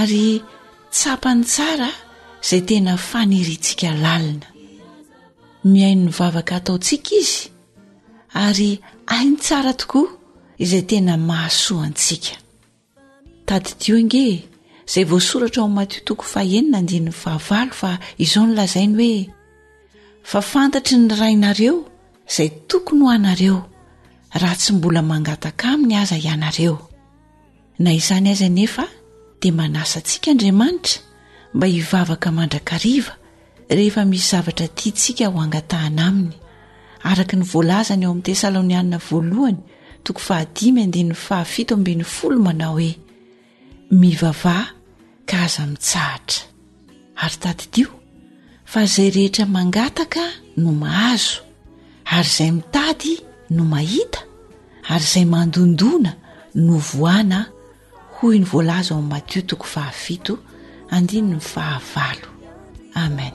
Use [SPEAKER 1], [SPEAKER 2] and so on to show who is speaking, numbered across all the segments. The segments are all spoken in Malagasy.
[SPEAKER 1] ary tsapany tsara izay tena faniriantsika lalina mihaino ny vavaka ataontsika izy ary hainy tsara tokoa izay tena mahasoa antsika tadidio ange izay voasoratra ao matio toko fahenina andinny fahavalo fa izao ny lazainy hoe fa fantatry ny rainareo izay tokony ho anareo raha tsy mbola mangataka aminy aza ianareo Na izany aza anefa dia manasa antsika Andriamanitra mba hivavaka mandrakariva rehefa misy zavatra tiantsika ho angatahana aminy. Araka ny voalazany ao amin'ny Tesalonianina voalohany toko fahadimy andininy fahafito ambin'ny folo manao hoe mivavaha ka aza mitsahatra. ary tadidio fa izay rehetra mangataka no mahazo ary izay mitady no mahita ary izay mandondona no voana hoy ny voalaza ao matio toko fahafito andininy fahavalo amen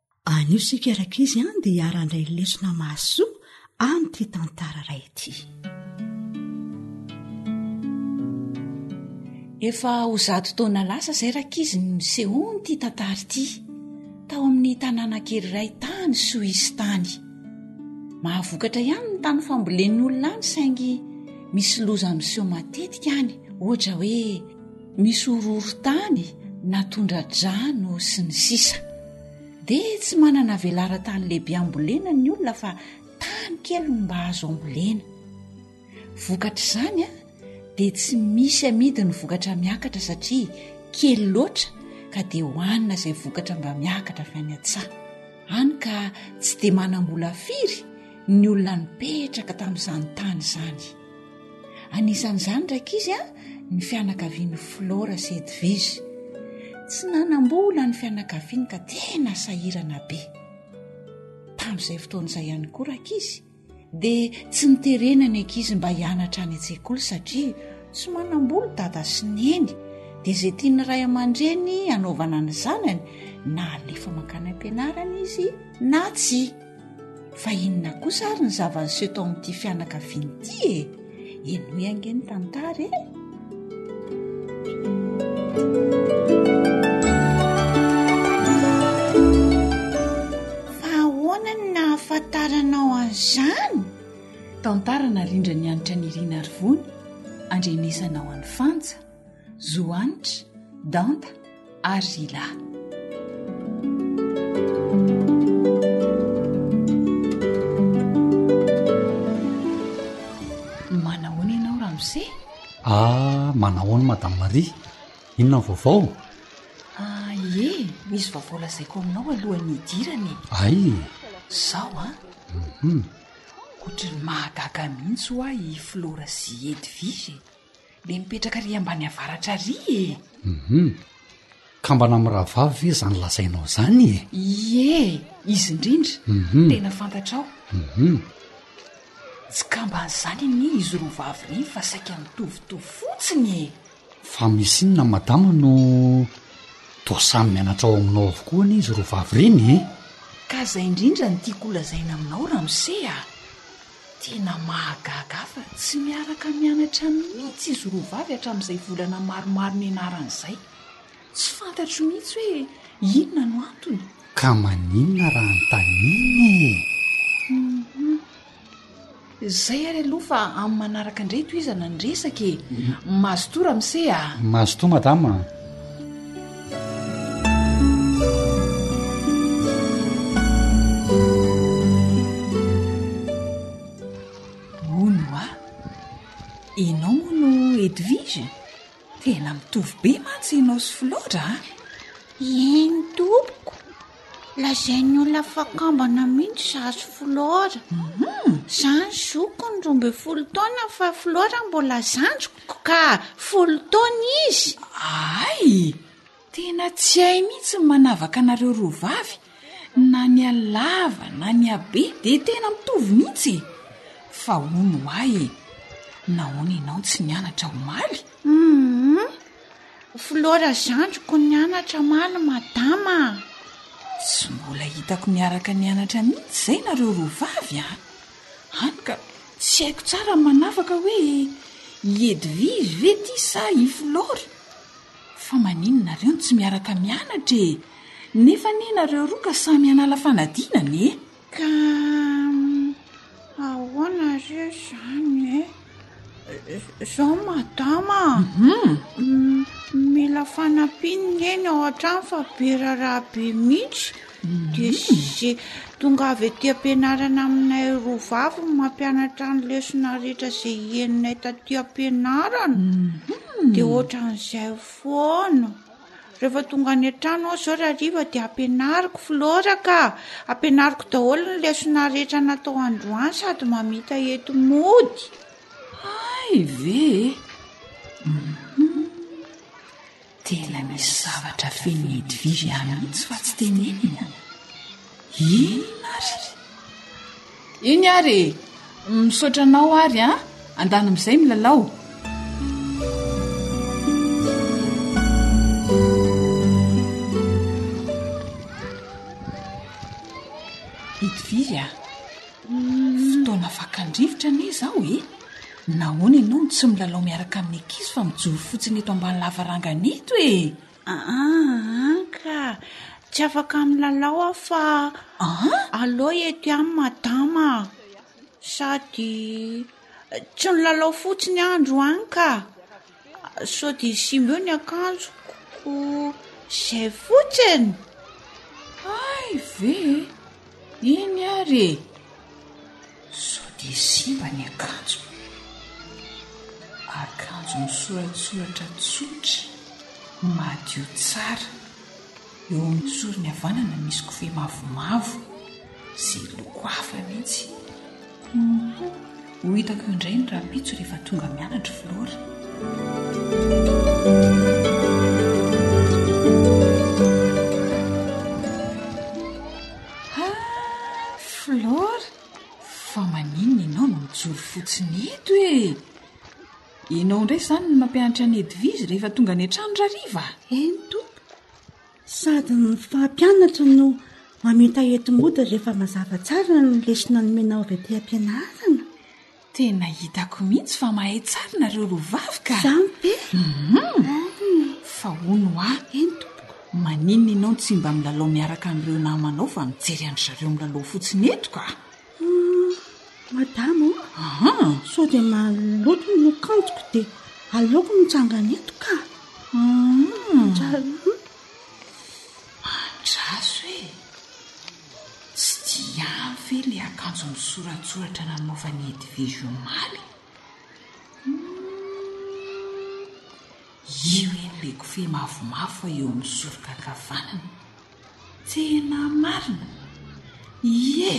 [SPEAKER 2] Anio isika iarakizy an dia hiara-handray lesona mahasoa amin'ity tantara iray ity.
[SPEAKER 1] Efa ho zato taona lasa izay rakizy no nisehoany ity tantara ity tao amin'ny tanàna kely iray tany Soisy tany. Mahavokatra ihany ny tany fambolen'ny olona any saingy misy loza miseho matetika any, ohatra hoe misy horohorontany na tondra-drano sy ny sisa dia tsy manana velaran-tany lehibe ambolena ny olona fa tany kely no mba azo ambolena vokatr'izany a dia tsy misy amidy ny vokatra miakatra satria kely loatra ka dia hohanina izay vokatra mba miakatra avy any an-tsaha any ka tsy dia manam-bola firy ny olona nipetraka tamin'izany tany izany Anisan'izany rankizy a, ny fianakavian'i Flora sy Edwige. Tsy nanam-bola ny fianakaviany ka tena sahirana be. Tamin'izay fotoana izay ihany koa rankizy dia tsy niterena ny ankizy mba hianatra any an-tsekoly satria tsy manam-bola dada sy neny dia izay tian'ny ray aman-dreny hanaovana ny zanany na alefa mankany am-pianarana izy na tsia. Fa inona kosa ary ny zava-niseho tao amin'ity fianakaviana ity e? Henoy ange ny tantara e! Fa ahoana ny nahafantaranao an'izany? Tantara narindran'i Hanitra Nirina Arivony, andrenesanao an'i Fanja. Zo Hanitra, Danta ary Rilà.
[SPEAKER 3] Ah, manahoany madame maria inona ny vaovao
[SPEAKER 1] ah, e misy vaovao lazaiko aminao alohan'ny hidirana e
[SPEAKER 3] ay
[SPEAKER 1] zao a
[SPEAKER 3] ah.
[SPEAKER 1] mhm. ohatrany mahagaga mihitsy ho ahy flora sy edvige Le mipetraka ry ambany avaratra ry e
[SPEAKER 3] um kambana amin'ny rahavavy ve zany lazainao zany e
[SPEAKER 4] ie izy indrindra
[SPEAKER 3] um
[SPEAKER 4] tena fantatrao
[SPEAKER 3] um
[SPEAKER 4] tsy kambany zany anie izy roa vavy reny fa saika mitovitovy fotsiny e
[SPEAKER 3] fa misy inona madama no toa samy mianatra ao aminao avokoa anie izy roa vavy reny e
[SPEAKER 4] ka zay indrindra ny tiako holazaina aminao ramose a Tena mahagaga ahy fa tsy miaraka mianatra mihitsy izy roa vavy hatramin'izay volana maromaro nianarana izay. Tsy fantatro mihitsy hoe inona no antony.
[SPEAKER 3] Ka maninona raha antaniny e? Humm.
[SPEAKER 4] Izay ary aloha fa amin'ny manaraka indray tohizana ny resaka e. Mazotoa ramose a!
[SPEAKER 3] Mazotoa madama.
[SPEAKER 4] Hono a! Ianao moa no Edwige e? Tena mitovy be mantsy ianao sy Flora a!
[SPEAKER 1] Eny tompoko, lazain'ny olona fa kambana mihitsy izaho sy Flora. Izaho ny zokiny roa ambin'ny folo taona fa Flora mbola zandriko. Ka folo taona izy?
[SPEAKER 4] Aay! Tena tsy hay mihitsy ny manavaka anareo roa vavy, na ny halava na ny habe dia tena mitovy mihitsy e! Fa hono ho ahy e! Nahoana ianao tsy nianatra omaly?
[SPEAKER 1] Hum! Flora zandriko nianatra omaly madama a!
[SPEAKER 4] Tsy mbola hitako niaraka nianatra mihitsy izay nareo roa vavy a! Hany ka tsy haiko tsara ny manafaka hoe i Edwige ve ity sa i Flore? Fa maninona nareo no tsy miaraka mianatra e? Nefa anie nareo roa ka samy hanala fanadinana e!
[SPEAKER 1] Ka ahoana re izany e? Zao madama mila fanampiana ny aina ao an-trano fa be raharaha be mihitsy dia izay tonga avy aty am-pianarana aminay roa vavy no mampianatra ny lesona rehetra izay henonay taty am-pianarana dia ohatran'izay foana. Rehefa tonga any an-trano aho izao rahariva dia ampianariko Flora ka! Ampianariko daholo ny lesona rehetra natao androany sady mamita eto mody.
[SPEAKER 4] Hay ve e? Hum, tena misy zavatra feno Edwige ihany mihitsy fa tsy tenenina. Inona ary? Iny ary e! Misaotra anao ary an! Andalo amin'izay milalao. Itivy a! Fotoana fakan-drivotra anie izao e! Nahoana ianao no tsy milalao miaraka amin'ny ankizy fa mijoro fotsiny eto ambany lavarangana eto e!
[SPEAKER 1] Aahh ka! Tsy afaka milalao aho fa aloi ety any madama a! Sady tsy nilalao fotsiny aho androany ka! Sao dia simba eo ny akanjoko, izay fotsiny!
[SPEAKER 4] Hay ve e! Eny ary e! Sao dia simba ny akanjo? Akanjo misoratsoratra tsotra, madio tsara. Eo amin'ny sorony havanana misy kofehy mavomavo sy loko hafa mihitsy. Humph, ho hitako eo indray ny rahampitso rehefa tonga mianatra i Flora. Ha! Flore, fa maninona ianao no mijoro fotsiny eto e? Ianao indray izany no mampianatra an'i Edvige rehefa tonga any an-trano rariva?
[SPEAKER 2] Eny tompoko, sady ny mpampianatra no mamita ety mody rehefa mazava tsara ny lesona nomenao avy aty am-pianarana.
[SPEAKER 4] Tena hitako mihitsy fa mahay tsara nareo roa vavy ka.
[SPEAKER 2] Za mpe?
[SPEAKER 4] Fa
[SPEAKER 2] hono hoa,
[SPEAKER 4] maninona ianao tsy mba milalao miaraka amin'ireo namanao fa mijery an-dry zareo milalao fotsiny eto ka?
[SPEAKER 2] Madama o, sao dia maloto ny akanjoko dia aleoko mitsangana eto ka.
[SPEAKER 4] Andraso e! Tsy tiany ve le akanjo misoratsoratra nanaovan'i Edwige omaly? Humm. Io eny le kofehy mavomavo fa eo amin'ny soroka ankavanana. Tena marina. Ie.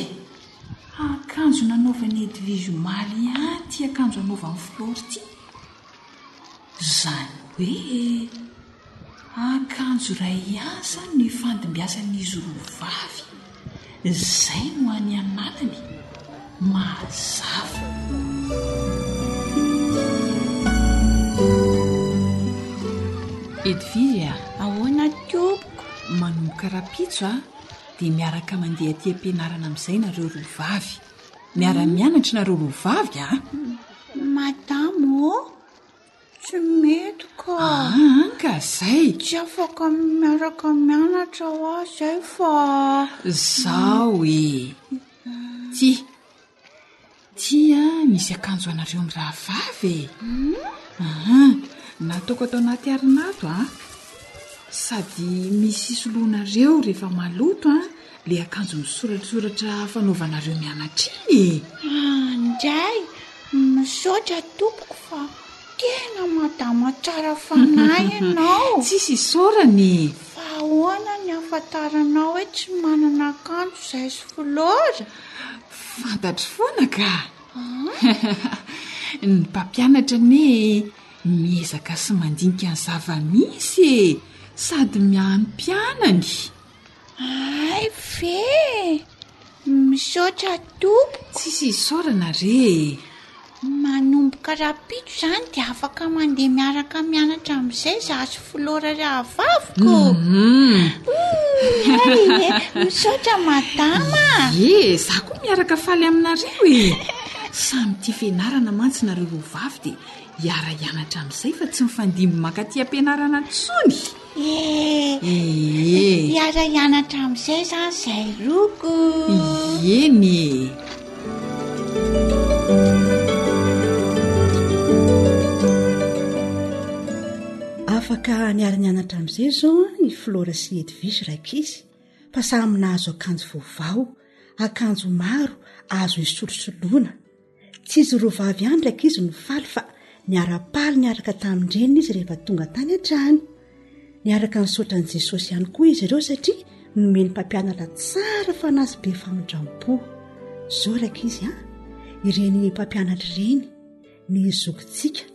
[SPEAKER 4] Akanjo nanaovan'i Edwige omaly ihany ity akanjo anaovan'i Flore ity. Izany hoe akanjo iray ihany izany no ifandimbiasan'izy roa vavy. Izay no any anatiny. Mazava. Edvige a!
[SPEAKER 1] Ahoana tompoko?
[SPEAKER 4] Manomboka rahampitso dia miaraka mandeha aty am-pianarana amin'izay nareo roa vavy. Miara mianatra nareo roa vavy a!
[SPEAKER 1] Madama ô! Tsy mety ka!
[SPEAKER 4] An ka zay!
[SPEAKER 1] Tsy afaka miaraka mianatra wa zay fa.
[SPEAKER 4] Zao e! Ty. Ty a misy akanjo anareo mirahavavy e! Aha! Nataoko ato anaty arinato a! Sady misy hisoloanareo rehefa maloto a! Ilay akanjo misoratsoratra fanaovanareo mianatra iny e!
[SPEAKER 1] Injay, misaotra tompoko fa tena madama tsara fanahy ianao.
[SPEAKER 4] Tsisy isaorana e!
[SPEAKER 1] Fa ahoana ny ahafantaranao hoe tsy manana akanjo izahay sy Flora?
[SPEAKER 4] Fantatro foana ka! Ny mpampianatra anie miezaka sy mandinika ny zava-misy e! Sady mihaino
[SPEAKER 1] mpianany. Hay ve e! Misaotra Tompo.
[SPEAKER 4] Tsisy isaorana re e!
[SPEAKER 1] Manomboka rapito izany dia afaka mandeha miaraka mianatra amin'izay izaho sy Flora rahavaviko. Hay, misaotra madama.
[SPEAKER 4] Ie, izaho koa miaraka faly aminareo e! Samy tia fianarana mantsy nareo roa vavy dia hiara-hianatra amin'izay fa tsy mifandimby mankaty am-pianarana intsony.
[SPEAKER 1] Eh,
[SPEAKER 4] eh.
[SPEAKER 1] hiara hianatra amin'izay zany zay roko
[SPEAKER 4] eny
[SPEAKER 2] afaka niara nianatra amin'izay zao a ny flora sy edvise rakizy fa samy nahazo akanjo vaovao akanjo maro azo isolosoloana Tsy izy roa vavy ihany ilay ankizy no faly fa niara-paly niaraka tamin-dreniny izy rehefa tonga tany an-trano. Niaraka nisaotra an'i Jesosy ihany koa izy ireo satria nomeny mpampianatra tsara fanahy sy be famindram-po. Izao ry ankizy a, ireny mpampianatra ireny ny zokintsika.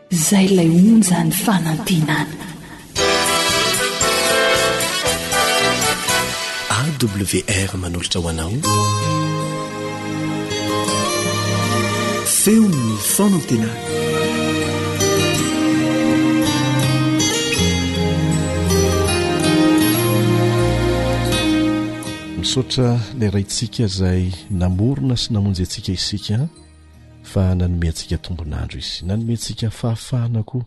[SPEAKER 4] Zay ilay onjan'ny fanantenana.
[SPEAKER 5] AWR manolotra ho anao feon'ny fanantenana. Misaotra ilay raintsika izay namorona sy namonjy antsika isika. fa nanome antsika tombonandro izy nanome antsika fahafahana koa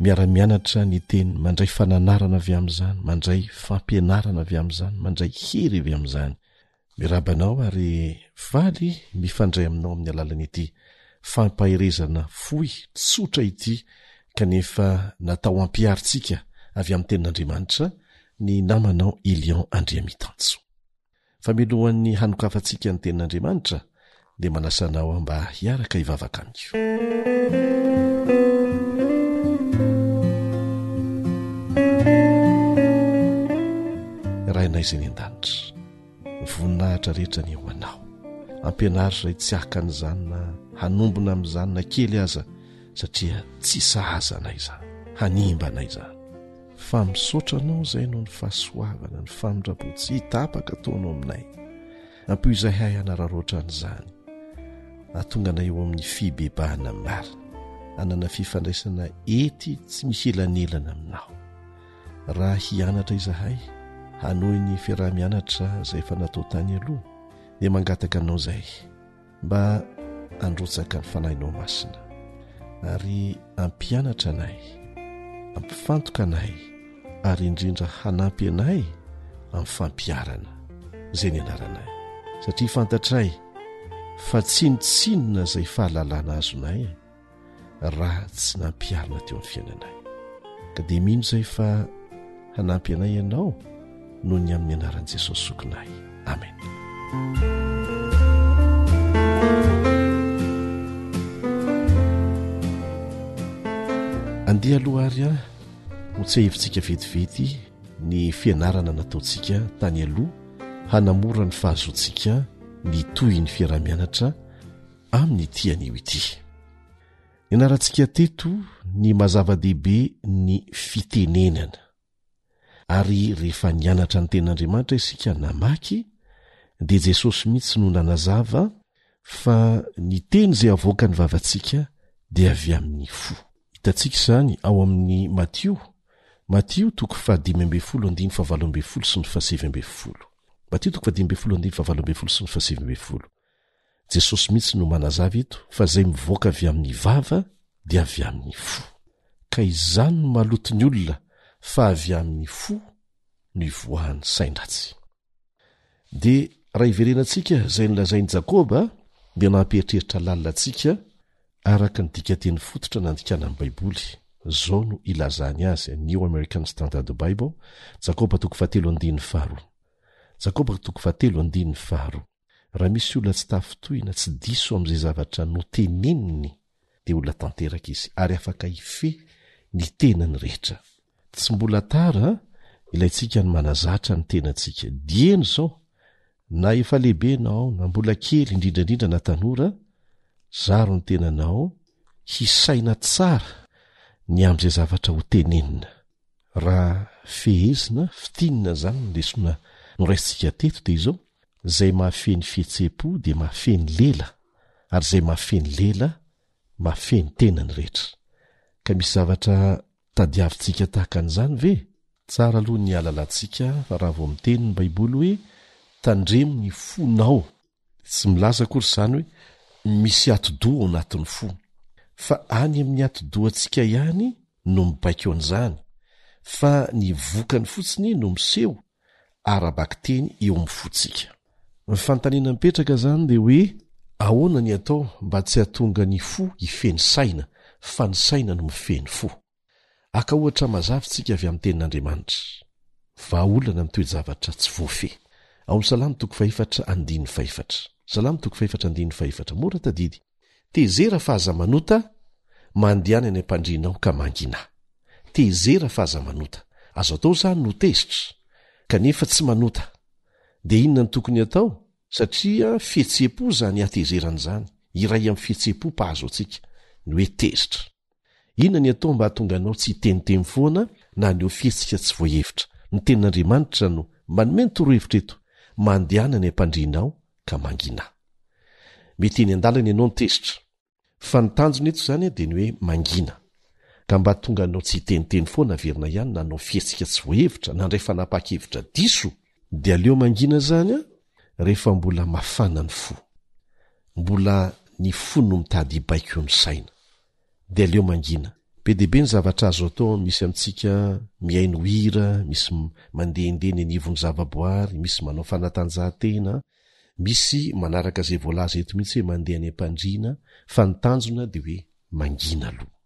[SPEAKER 5] miara-mianatra ny teny mandray fananarana avy amin'izany mandray fampianarana avy amin'izany mandray hery avy amin'izany mirabanao ary valy mifandray aminao amin'ny alalana ity fampaherezana fohy tsotra ity kanefa natao ampiharintsika avy amin'ny tenin'andriamanitra ny namanao elion andriamitanjo Fa milohan'ny hanokafantsika ny Tenin'Andriamanitra dia manasa anao aho mba hiaraka hivavaka amiko. Rainay izay ny an-danitra, ny voninahitra rehetra ny eo anao. Ampianaro izay tsy haka an'izany na hanombona amin'izany na kely aza satria tsy sahaza anay izany, hanimba anay izany. fa misaotra anao izay noho ny fahasoavana ny famindrabotsia tapaka ataonao aminay ampio izay hay hanararaotra an'izany atonga anay eo amin'ny fibebahana marina anana fifandraisana ety tsy misy elanelana aminao raha hianatra izahay hanohy ny fiaraha-mianatra izay efa natao tany aloha dia mangataka anao izay mba handrotsaka ny fanahinao masina ary hampianatra anay hampifantoka anay ary indrindra hanampy anay amin'ny fampiarana izay ny anaranay satria fantatray fa tsinotsinona izay fahalalana azonay raha tsy nampiharina teo amin'ny fiainanay ka dia mino izay fa hanampy anay ianao noho ny amin'ny anaran'i jesosy sokinay amen andeha aloha ary a ho tsy hahevitsika vetivety ny fianarana nataontsika tany aloha hanamora ny fahazoantsika ny tohin'ny fiaraha-mianatra amin'ity anio ity. Nianarantsika teto ny maha-zava-dehibe ny fitenenana. Ary rehefa nianatra ny Tenin'Andriamanitra isika, namaky, dia Jesosy mihitsy no nanazava fa ny teny izay avoakan'ny vavantsika dia avy amin'ny fo. Hitantsika izany ao amin'ny Matio, Matio toko fahadimy ambin'ny folo andininy fahavalo ambin'ny folo sy ny fahasivy ambin'ny folo. Matio toko fahadimy ambin'ny folo andininy fahavalo ambin'ny folo sy ny fahasivy ambin'ny folo. Jesosy mihitsy no manazava eto fa izay mivoaka avy amin'ny vava dia avy amin'ny fo. Ka izany no maloto ny olona fa avy amin'ny fo no ivoahan'ny sain-dratsy. Dia raha hiverenantsika izay nolazain'i Jakoba dia mampieritreritra lalina antsika araka ny dikan-teny fototra nandikana ny Baiboly. Izao no ilazany azy, New American Standard Bible, Jakoba toko fahatelo andininy faharoa. Jakoba toko fahatelo andininy faharoa. Raha misy olona tsy tafintohina, tsy diso amin'izay zavatra noteneniny, dia olona tanteraka izy, ary afaka hifehy ny tenany rehetra. Tsy mbola tara, ilaintsika ny manazatra ny tenantsika. Dieny izao, na efa lehibe ianao, na mbola kely, indrindra indrindra na tanora, zaro ny tenanao hisaina tsara ny amin'izay zavatra hotenenina. Raha fehezina, fintinina izany ny lesona noraisintsika teto, dia izao, izay mahafehy ny fihetseham-po dia mahafehy ny lela, ary izay mahafehy ny lela, mahafehy ny tenany rehetra. Ka misy zavatra tadiavintsika tahaka an'izany ve? Tsara aloha ny hahalalantsika raha vao miteny ny Baiboly hoe, Tandremo ny fonao. Tsy milaza akory izany hoe misy atidoha ao anatin'ny fo, fa any amin'ny atidohantsika ihany no mibaiko an'izany, fa ny vokany fotsiny no miseho ara-bakiteny eo amin'ny fontsika. Ny fanontaniana mipetraka izany dia hoe ahoana ny atao mba tsy hahatonga ny fo hifehy ny saina fa ny saina no mifehy ny fo. Haka ohatra mazava isika avy amin'ny Tenin'Andriamanitra. Vahaolana ny toe-javatra tsy voafehy. Ao amin'ny Salamo toko fahefatra andininy fahefatra. Salamo toko fahefatra andininy fahefatra. Mora tadidy. Tezera fa aza manota Mandehana any am-pandrianao ka mangina Tezera fa aza manota Azo atao izany no tezitra Kanefa tsy manota Dia inona no tokony atao? Satria fihetseham-po izany hatezerana izany Iray amin'ny fihetseham-po mpahazo antsika Ny hoe tezitra. Inona ny atao mba hahatonga anao tsy hiteniteny foana na haneho fihetsika tsy voahevitra? Ny Tenin'Andriamanitra no manome ny torohevitra eto, Mandehana ny ampandrianao ka mangina. Mety eny an-dalana ianao no tezitra. Fa ny tanjona eto izany dia ny hoe mangina. Ka mba hahatonga anao tsy hiteniteny foana, averina ihany na hanao fihetsika tsy voahevitra, na handray fanapahan-kevitra diso, Dia aleo mangina izany an, rehefa mbola mafana ny fo. Mbola ny fo no mitady hibaiko eo ny saina. Dia aleo mangina. Be dia be ny zavatra azo atao, misy amintsika mihaino hira, misy mandehandeha eny anivon'ny zavaboary, misy manao fanatanjahantena, misy manaraka izay voalaza eto mihitsy hoe mandeha any am-pandriana, fa ny tanjona dia hoe mangina aloha.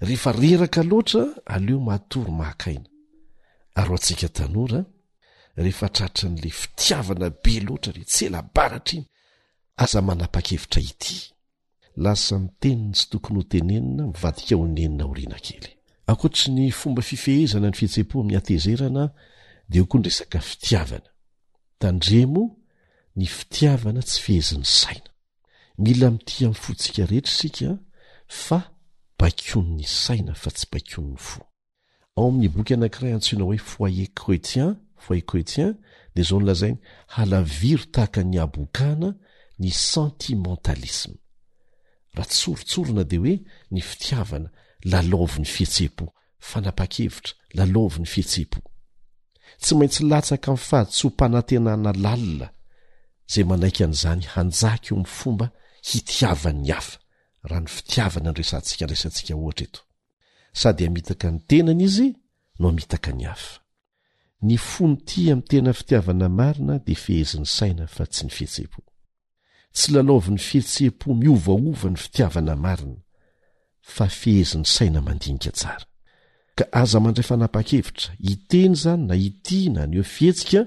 [SPEAKER 5] rehefa reraka loatra aleo matory mahakaina ary ho antsika tanora rehefa tratra n'la fitiavana be loatra re tsy ela baratra iny aza manapa-kevitra ity lasa ny teniny tsy tokony ho tenenina mivadika ho nenina oriana kely ankoatry ny fomba fifehezana ny fihetse-po amin'ny atezerana dia ho koa ny resaka fitiavana tandremo ny fitiavana tsy fehezin'ny saina Mila mitia amin'ny fontsika rehetra isika fa baikoin'ny saina fa tsy baikoin'ny fo. Ao amin'ny boky anankiray antsoina hoe Foyer chrétien, Foyer chrétien, dia izao no lazainy, Halaviro tahaka ny habokana ny sentimentalisme. Raha tsoritsorina dia hoe ny fitiavana, lalaovin'ny fihetseham-po. Fanapa-kevitra, lalaovy ny fihetseham-po. Tsy maintsy latsaka amin'ny fahadisoam-panantenana lalina izay manaiky an'izany hanjaka eo amin'ny fomba hitiavan'ny hafa, raha ny fitiavana no resahantsika andraisantsika ohatra eto. Sady hamitaka ny tenany izy no hamitaka ny hafa. Ny fo mitia amin'ny tena fitiavana marina dia fehezin'ny saina fa tsy ny fihetseham-po. Tsy lalaovin'ny fihetseham-po miovaova ny fitiavana marina, fa fehezin'ny saina mandinika tsara. Ka aza mandray fanapahan-kevitra, hiteny izany na hitia na haneho fihetsika,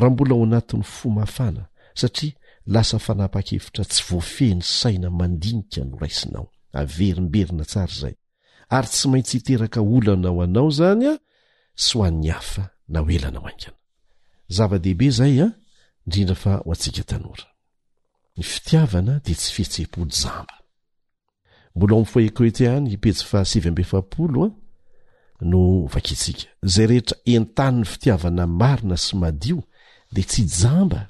[SPEAKER 5] raha mbola ao anatin'ny fo mafana, satria lasa fanapahan-kevitra tsy voafehin'ny saina mandinika no raisinao. Averimberina tsara izay. ary tsy maintsy hiteraka olana ho anao izany a sy ho an'ny hafa na ho elana ho aingana zava-dehibe izay a indrindra fa ho antsika tanora ny fitiavana dia tsy fihetse-po jamba mbola ao amin'ny foekoete any hipejo fa sivy ambe fapolo a no vakitsika izay rehetra entanin'ny fitiavana marina sy madio dia tsy jamba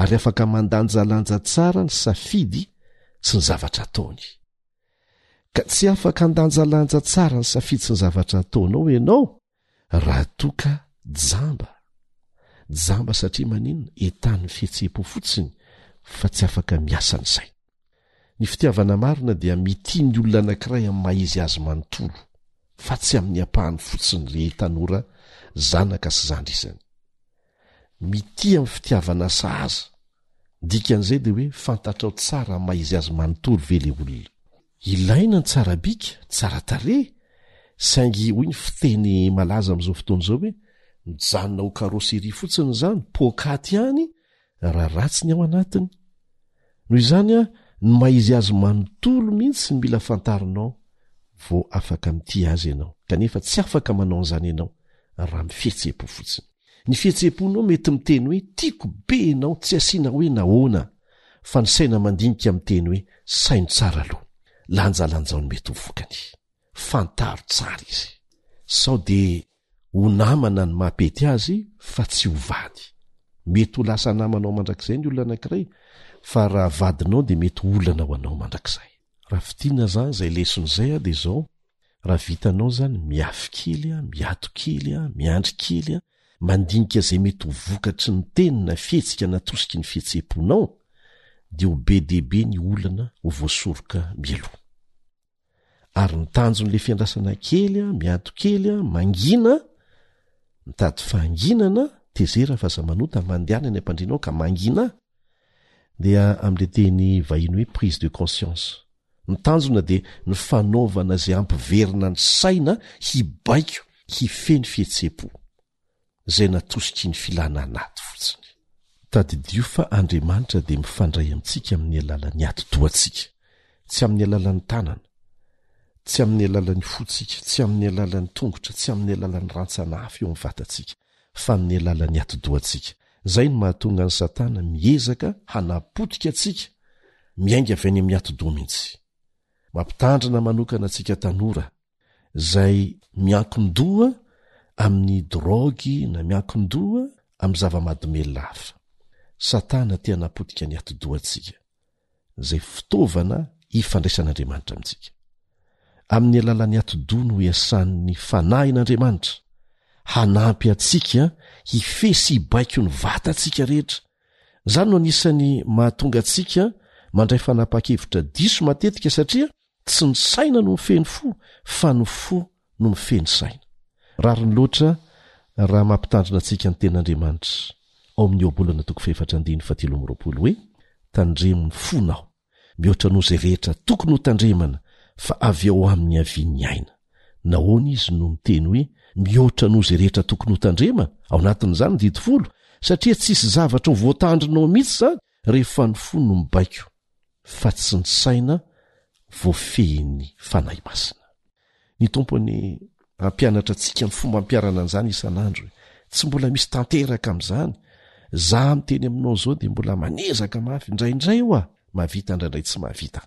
[SPEAKER 5] ary afaka mandanjalanja tsara ny safidy sy ny zavatra ataony ka tsy afaka handanjalanja tsara ny safidisy ny zavatra ataonao ianao raha toaka jamba jamba satria maninona etan'ny fihetsehpo fotsiny fa tsy afaka miasa ny saina ny fitiavana marina dia miti ny olona anankiray amin'ny mahizy azy manontolo fa tsy amin'ny ampahany fotsiny re tanora zanaka sy zandry izany Mitia amin'ny fitiavana sahaza. Ny dikan'izay dia hoe fantatrao tsara amin'ny maha-izy azy manontolo ve ilay olona. Ilaina ny tsara bika, tsara tarehy, saingy hoy ny fiteny malaza amin'izao fotoana izao hoe mijanona ho carrosserie fotsiny izany, poakaty ihany, raha ratsy ny ao anatiny. Noho izany an, ny maha-izy azy manontolo mihitsy no mila fantarinao vao afaka mitia azy ianao, kanefa tsy afaka manao an'izany ianao raha mifihetse-po fotsiny. Ny fihetseham-ponao mety miteny hoe tiako be ianao tsy asiana hoe nahoana fa ny saina mandinika miteny hoe saino tsara aloha. Lanjalanjao ny mety ho vokany. Fantaro tsara izy. Sao dia ho namana ny maha-pety azy fa tsy ho vady. Mety ho lasa namanao mandrakizay ny olona anankiray fa raha vadinao dia mety ho olana ho anao mandrakizay. Raha fintinina izany izay lesona izay dia izao, raha vitanao izany miafy kely a miato kely a miandry kely a mandinika izay mety ho vokatry ny teny na fihetsika natosiky ny fihetsem-ponao dia ho be dia be ny olana ho voasoroka mialoha ary ny tanjon'ilay fiandrasana kely a miato kely a mangina mitady fahanginana tezera fa za manota mandehana ny ampandrinao ka mangina dia amin'ilay teny vahiny hoe prise de conscience Ny tanjona dia ny fanaovana izay hampiverina ny saina hibaiko hifehy ny fihetseham-po, izay natosiky ny filana anaty fotsiny. Tadidio fa Andriamanitra dia mifandray amintsika amin'ny alalan'ny ati-dohantsika, tsy amin'ny alalan'ny tanana, tsy amin'ny alalan'ny hohontsika, tsy amin'ny alalan'ny tongotra, tsy amin'ny alalan'ny rantsana hafa eo amin'ny vatantsika, fa amin'ny alalan'ny atidohantsika. Izay no mahatonga an'i Satana miezaka hanapotika antsika, miainga avy any amin'ny atidoha mihitsy. Mampitandrina manokana antsika tanora izay miankin-doha amin'ny drogy na miankin-doha amin'ny zava-mahadomelina hafa. Satana te hanapotika ny atidohantsika. izay fitaovana ifandraisan'Andriamanitra amintsika. Amin'ny alalan'ny atidoha no iasan'ny Fanahin'Andriamanitra hanampy antsika hifehy sy hibaiko ny vatantsika rehetra. Izany no anisan'ny mahatonga antsika mandray fanapahan-kevitra diso matetika satria tsy ny saina no mifehy ny fo fa ny fo no mifehy ny saina. Rariny loatra raha mampitandrina antsika ny Tenin'Andriamanitra ao amin'ny Ohabolana toko fahefatra andininy fahatelo amby roapolo hoe, Tandremo ny fonao, mihoatra noho izay rehetra tokony hotandremana, fa avy ao aminy havia ny aina. Nahoana izy no niteny hoe mihoatra noho izay rehetra tokony hotandremana, ao anatin'izany ny didy folo? Satria tsy hisy zavatra ho voatandrinao mihitsy izany rehefa ny fo no mibaiko. fa tsy ny saina voafehin'ny Fanahy Masina. Ny Tompo anie hampianatra antsika ny fomba hampiharana an'izany isan'andro e! Tsy mbola misy tanteraka amin'izany. Za miteny aminao izao dia mbola manezaka mafy indraindray hoa mahavita indraindray tsy mahavita.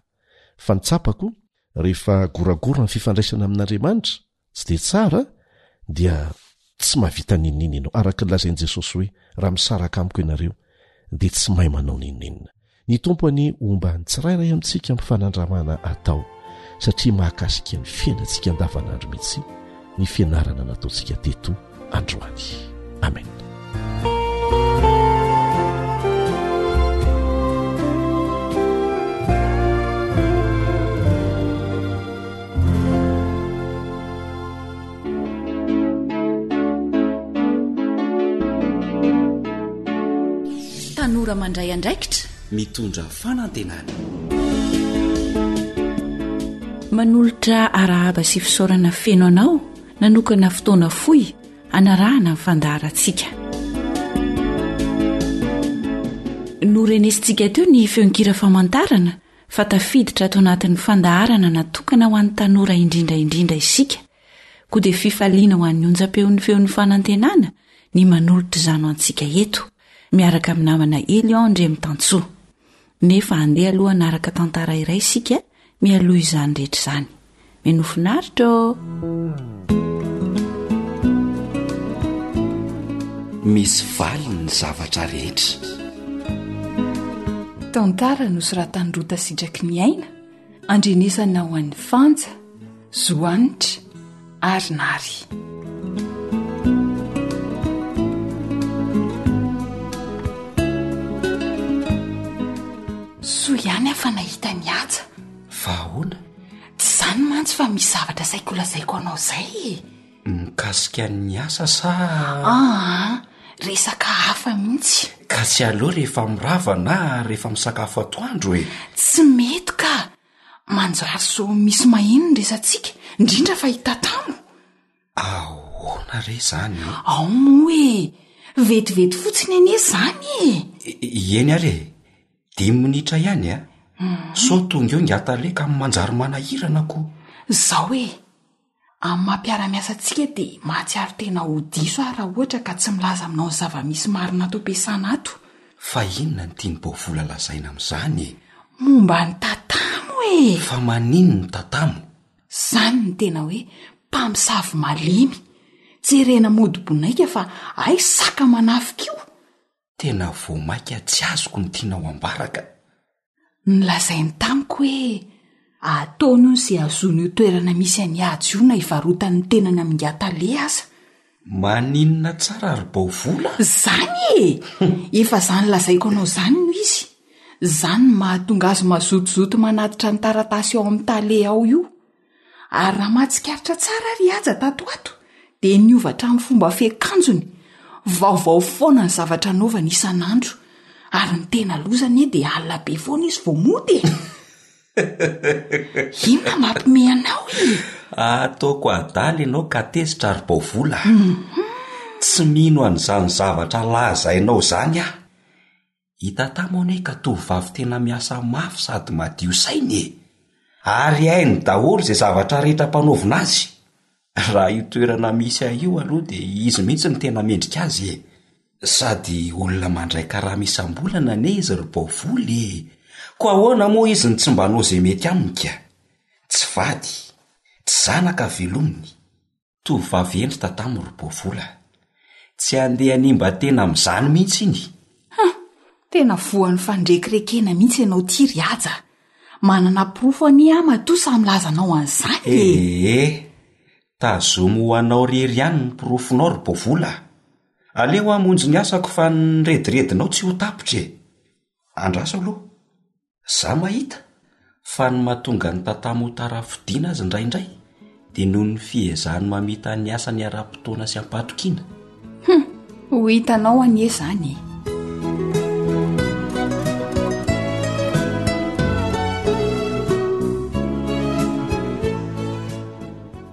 [SPEAKER 5] Fa ny tsapako rehefa goragora ny fifandraisana amin'Andriamanitra Tsy dia tsara dia tsy mahavita n'inon'inona ianao, araka ny lazain'i Jesosy hoe, Raha misaraka amiko ianareo, dia tsy mahay manao n'inon'inona. Ny Tompo anie homba ny tsirairay amintsika amin'ny fanandramana atao, satria mahakasika ny fiainantsika andavanandro mihitsy ny fianarana nataontsika teto. androany amen
[SPEAKER 1] mandray andraikitra
[SPEAKER 6] mitondra fanantenana
[SPEAKER 1] manolotra arahaba sy fisaorana feno anao nanokana fotoana fohy hanarahana ny fandaharantsika norenesintsika teo ny feonkira famantarana fa tafiditra ato anatin'ny fandaharana natokana ho an'ny tanora indrindra indrindra isika koa dia fifaliana ho an'ny onjam-peon'ny feon'ny fanantenana ny manolotra izano antsika eto miaraka amin'ny namana elion ndre mitantsoa Nefa handeha aloha hanaraka tantara iray isika mialoha izany rehetra izany. Mino finaritra ô!
[SPEAKER 6] Misy valiny ny zavatra rehetra.
[SPEAKER 4] Tantara nosoratan'i Rota Sitraky ny Aina andrenesana ho an'ny fanja zohanitra ary nary soa ihany aho fa nahita ny atsa
[SPEAKER 6] fa ahoana
[SPEAKER 4] tsy izany mantsy fa misy zavatra saiko lazaiko anao izay e
[SPEAKER 6] Mikasika ny asa sa?
[SPEAKER 4] Aa, resaka hafa mihitsy.
[SPEAKER 6] Ka tsy aleo rehefa mirava na rehefa misakafo atoandro e!
[SPEAKER 4] Tsy mety ka! Manjary zo misy maheno ny resatsika, indrindra fa i Tatamo.
[SPEAKER 6] Ahoana re izany e?
[SPEAKER 4] Ao moa e! Vetivety fotsiny anie izany e!
[SPEAKER 6] Eny ary e! Dimy minitra ihany a! Sao tonga eo Ngiataleka manjary manahirana ko!
[SPEAKER 4] Izao e! Amin'ny maha mpiara-miasa antsika dia mahatsiaro tena ho diso aho raha ohatra ka tsy milaza aminao ny zava-misy marina ato am-piasana ato.
[SPEAKER 6] Fa inona no tian'bao vola lazaina amin'izany e?
[SPEAKER 4] Momba ny tatamo e!
[SPEAKER 6] Fa maninona ny tatamo?
[SPEAKER 4] Izany no tena hoe mpamosavy malemy. Jerena mody bonaika fa hay saka manafika io!
[SPEAKER 6] Tena vao mainka tsy azoko ny tianao ambara ka!
[SPEAKER 4] Nolazainy tamiko hoe ataony hono izay hahazoany io toerana misy an'i Hajo io na hivarotany ny tenany amin'ingahy Tale aza.
[SPEAKER 6] Maninona tsara ry Baovola?
[SPEAKER 4] Izany e! Efa izany lazaiko anao izany no izy. Izany no mahatonga azy mazotozoto manatitra ny taratasy ao amin'i Tale ao io. Ary raha mahatsikaritra tsara ary i Haja tato ho ato dia niova hatramin'ny fomba fiakanjony, vaovao foana ny zavatra anaovany isan'andro, ary ny tena loza anie dia alina be foana izy vao mody e! Inona mampimehy anao e?
[SPEAKER 6] Ataoko adala ianao ka tezitra ary bao vola. Tsy mino an'izany zavatra lazainao izany aho. I Tata moa anie ka tovovavy tena miasa mafy sady madio saina e! Ary hainy daholo izay zavatra rehetra ampanaovina azy. Raha io toerana misy ahy io aloha dia izy mihitsy no tena mendrika azy e! Sady olona mandray karama isam-bolana anie izy ry Baovoly e! Koa ahoana moa izy no tsy mba hanao izay mety aminy ka! Tsy vady, tsy zanaka velominy. Tovovavy hentitra tamin'ny roboa vola. Tsy handeha hanimba tena amin'izany mihitsy iny. Huh!
[SPEAKER 4] Tena voan'ny fandrekirekena mihitsy ianao ity ry Haja a! Manana porofo anie aho matoa sahy milaza anao an'izany e!
[SPEAKER 6] Ee! Tazomy ho anao irery ihany ny porofonao ry Boavola a! Aleo hamonjy ny asako fa ny rediredinao tsy ho tapitra e! Andraso aloha. Za mahita fa ny mahatonga ny tatamo ho tara fodiana azy indraindray dia noho ny fiezahany mamita ny asany ara-potoana sy am-pahatokiana. Hum!
[SPEAKER 4] Ho hitanao anie izany e!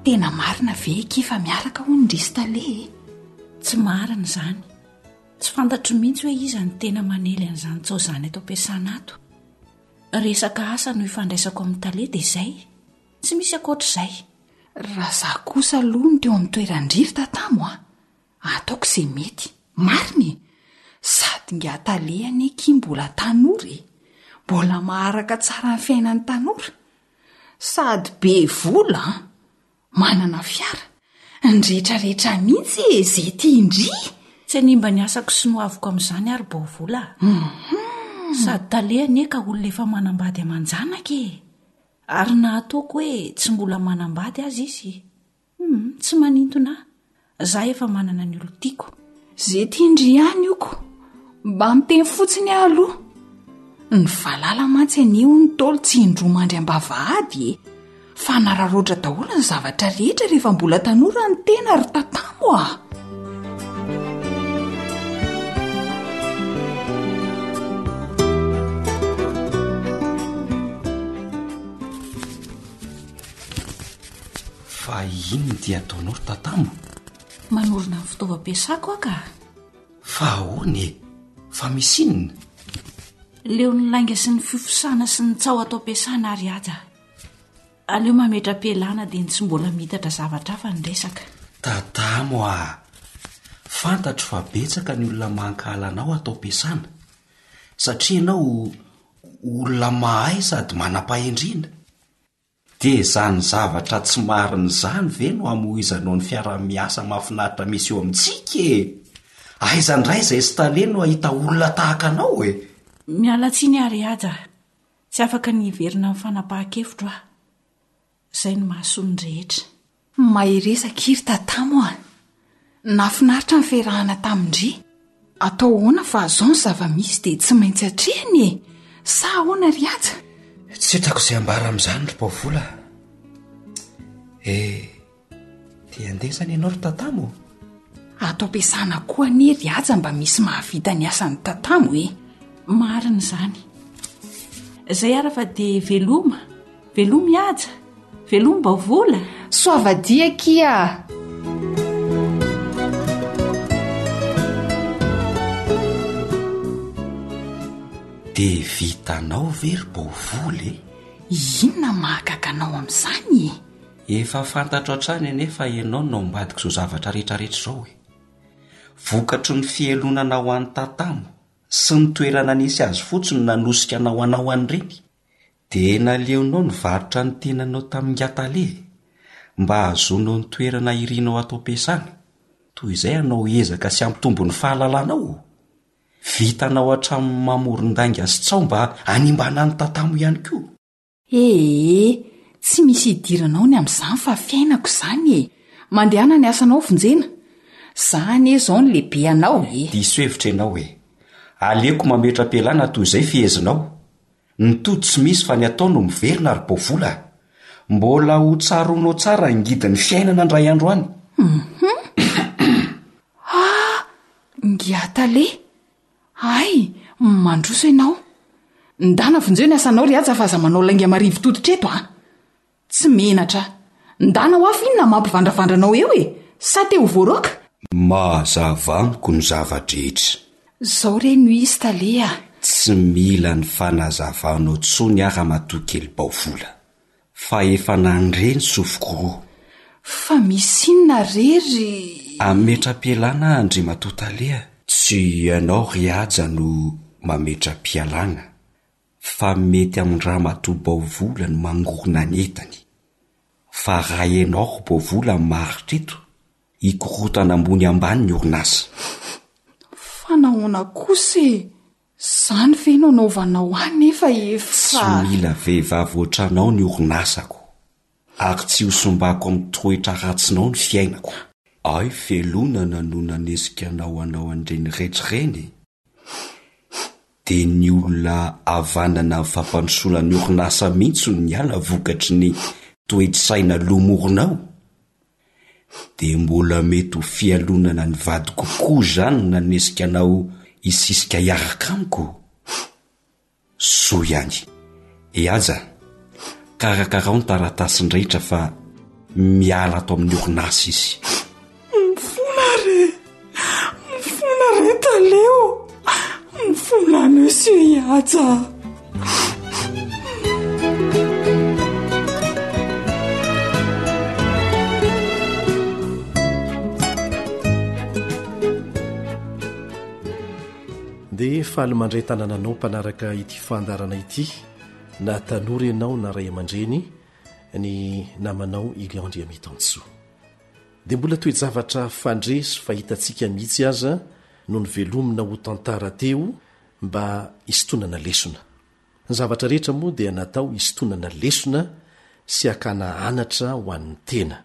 [SPEAKER 4] Tena marina ve eky fa miaraka hono ry Stale e?
[SPEAKER 1] Tsy marina izany. Tsy fantatro mihitsy hoe iza no tena manely an'izany tso izany ato am-piasana ato. Resaka asa no ifandraisako amin'ny tale dia izay. Tsy misy ankoatr'izay.
[SPEAKER 4] Raha izaho kosa aloha no teo amin'ny toeran-dry ry tatamo a! Ataoko izay mety. Marina e! Sady ingahy tale anie akia mbola tanora e! Mbola maharaka tsara ny fiainan'ny tanora. Sady be vola an! Manana fiara. Ny rehetra rehetra mihitsy e izay tia indria!
[SPEAKER 1] Tsy hanimba ny asako sy ny ho aviko amin'izany ary Baovola a! Sady tale anie ka olona efa manambady aman-janaka e! Ary na ataoko hoe tsy mbola manambady aza izy, hum, tsy manintona ahy. Za efa manana ny olo tiako.
[SPEAKER 4] Ze tiandry ihany oko. Mba miteny fotsiny aho aloha. Ny valala mantsy anie ho ny taolo tsy indroa mandry ambavahady e. Fa nararaotra daholo ny zavatra rehetra rehefa mbola tanora ny tena ry tatamo a.
[SPEAKER 6] Fa inona ity ataonao ry Tatamo?
[SPEAKER 1] Manorina ny fitaovam-piasako aho ka.
[SPEAKER 6] Fa ahoana e? Fa misy inona?
[SPEAKER 1] Leo ny lainga sy ny fifosana sy ny tsaho ato am-piasana ary haja. Aleo mametra-pialana dia ny tsy mbola miitatra zavatra hafa ny resaka.
[SPEAKER 6] Tatamo a! Fantatro fa betsaka ny olona mankahala anao ato am-piasana satria ianao olona mahay sady manam-pahendrena. Dia izany zavatra tsy marina izany ve no hamoizanao ny fiaraha-miasa mahafinaritra misy eo amintsika e! Aiza indray izay Stanley no hahita olona tahaka anao e!
[SPEAKER 1] Miala tsiny ary Haja a! Tsy afaka ny hiverina amin'ny fanapahan-kevitro aho. Izay no mahasoa ny rehetra.
[SPEAKER 4] Mahereza ky ry tatamo a! Nafinaritra ny fiarahana tamin-dry. Atao ahoana fa zao zava-misy dia tsy maintsy atrehina e! Sa ahoana ry Haja?
[SPEAKER 6] Tsy hitako izay ambara amin'izany ry Baovola a! Eh! Te handeha izany ianao ry tatamo?
[SPEAKER 4] Ato am-piasana koa anie ry Haja mba misy mahavita ny asan'i tatamo e!
[SPEAKER 1] Marina izany. Izay ary fa dia veloma. Veloma Ihaja! Veloma Baovola!
[SPEAKER 4] Soavadia akia a!
[SPEAKER 6] Dia vitanao ve ry Baovola e?
[SPEAKER 4] Inona mahagaga anao amin'izany e?
[SPEAKER 6] Efa fantatro hatrany anie fa ianao no ao ambadik'izao zavatra rehetrarehetra izao e! Vokatry ny fihelonanao an'i Tatamo sy ny toerana nisy azy fotsiny no nanosika anao hanao an'ireny. Dia naleonao nivarotra ny tenanao tamin'ny ngatale mba hahazoanao ny toerana irinao ato am-piasana. Toy izay hanao ezaka sy hampitombo ny fahalalanao ô! Vitanao hatramin'ny mamoron-dainga sy tsaho mba hanimbana ny tatamo ihany koa.
[SPEAKER 4] Ee, tsy misy idiranao ny amin'izany fa fiainako izany e! Mandehana ny asanao vonjena. Izaho anie izao no lehibe anao e!
[SPEAKER 6] Diso hevitra ianao e! Aleoko mametra-pialana toy izay fehezinao Ny tody tsy misy fa ny atao no miverina ry Bovola a! Mbola ho tsaroanao tsara ny ngidin'ny fiainana indray andro any.
[SPEAKER 4] Ah! Ngiahy Tale! Hay! Mandroso ianao. Ndana vonjeo ny asanao ry Haja fa aza manao lainga marivo toditra eto a! Tsy menatra. Ndana ho afo inona mampivandravandra anao eo e! Sa te ho voaroaka?
[SPEAKER 6] Mazava amiko ny zava-drehetra.
[SPEAKER 4] Zao re no izy tale a!
[SPEAKER 6] Tsy mila ny fanazavanao tsony aho ramatoa kely Baovola. Fa efa nandre ny sofiko roa.
[SPEAKER 4] Fa misy inona re ry.
[SPEAKER 6] Ametra-pialana Andriamatoa Tale a! Tsy ianao ry Haja no mametra-pialana. fa mety amin-dramatoa Baovola ny mangorona ny entany, fa ra enao Baovola ny maharitra eto, hikorotana ambony ambany ny orinasa.
[SPEAKER 4] Fa nahoana kosa e! Zany ve no anaovanao ahy nefa efa.
[SPEAKER 6] Tsy mila vehivavy otranao ny orinasako, ary tsy ho sombako amin'ny toetra ratsinao ny fiainako. Ay velonana no nanesika anao hanao an'ireny rehetra ireny e! Dia ny olona havanana fampandrosoana ny orinasa mihitsy no miala vokatry ny toe-tsaina lo moronao? Dia mbola mety ho fialonana ny vadiko koa izany no nanesika anao hisisika hiaraka amiko? Soa ihany. E Haja, karakarao ny taratasiny rehetra fa miala ato amin'ny orinasa izy.
[SPEAKER 4] Mifona re! Mifona re Taleo! Mifona Monsieur i Haja a!
[SPEAKER 5] Dia faly mandray tanananao mpanaraka ity fandaharana ity na tanora ianao na ray aman-dreny ny namanao i Léon Andriamitansoa. Dia mbola toe-javatra fandre sy fahitantsika mihitsy aza no novelomina ho tantara teo mba hisintonana lesona. Ny zavatra rehetra moa dia natao hisintonana lesona sy hakana anatra ho an'ny tena.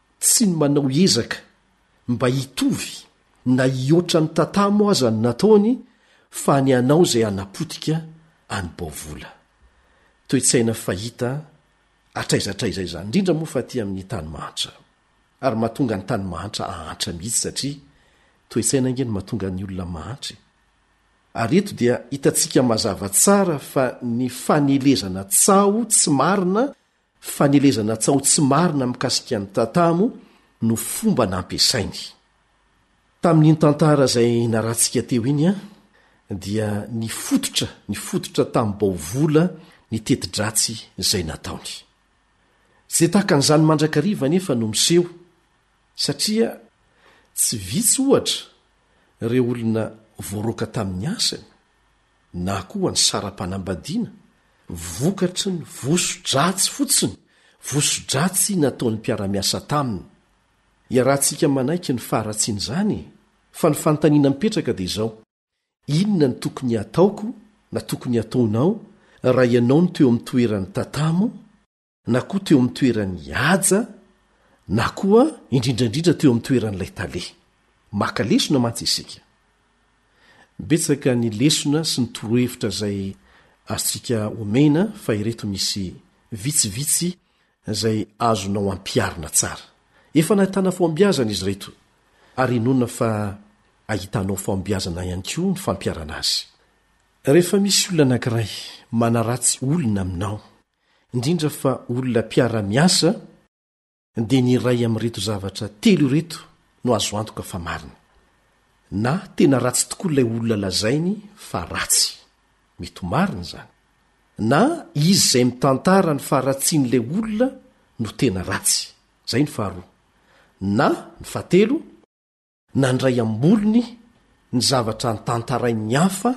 [SPEAKER 5] Tsy ny manao ezaka mba hitovy na hihoatra ny tatamo aza no nataony fa ny hanao izay hanapotika an'i Baovola. Toe-tsaina fahita hatraiza hatraiza izany, indrindra moa fa aty amin'ny tany mahantra. Ary mahatonga ny tany mahantra hahantra mihitsy satria toe-tsaina ange no mahatonga ny olona mahantra e. Ary eto dia hitantsika mazava tsara fa ny fanelezana tsaho tsy marina Fanelezana tsaho tsy marina mikasika an'i Tata moa no fomba nampiasainy. Tamin'iny tantara izay narahantsika teo iny dia nifototra nifototra tamin'ny baovola ny teti-dratsy izay nataony. Tsy dia tahaka an'izany mandrakariva anefa no miseho satria tsy vitsy ohatra ireo olona voaroaka tamin'ny asany. na koa ny saram-panambadiana, vokatry ny voso-dratsy fotsiny, voso-dratsy nataon'ny mpiara-miasa taminy. Iarahantsika manaiky ny faharatsian'izany e! Fa ny fanontaniana mipetraka dia izao, inona no tokony hataoko na tokony hataonao raha ianao no teo amin'ny toeran'ny tatamo? na koa teo amin'ny toeran'ny haja na koa indrindra indrindra teo amin'ny toeran'ilay tale. Maka lesona mantsy isika. Betsaka ny lesona sy ny torohevitra izay azontsika omena fa ireto misy vitsivitsy izay azonao ampiharina tsara. Efa nahitana fahombiazana izy ireto ary inoana fa ahitanao fahombiazana ihany koa ny fampiharana azy. Rehefa misy olona anankiray manaratsy olona aminao indrindra fa olona mpiara-miasa, dia ny iray amin'ireto zavatra telo ireto no azo antoka fa marina, Na tena ratsy tokoa ilay olona lazainy fa ratsy, mety ho marina izany, na izy izay mitantara ny faharatsian'ilay olona no tena ratsy, izay ny faharoa, na ny fahatelo, nandray am-bolony ny zavatra notantarain'ny hafa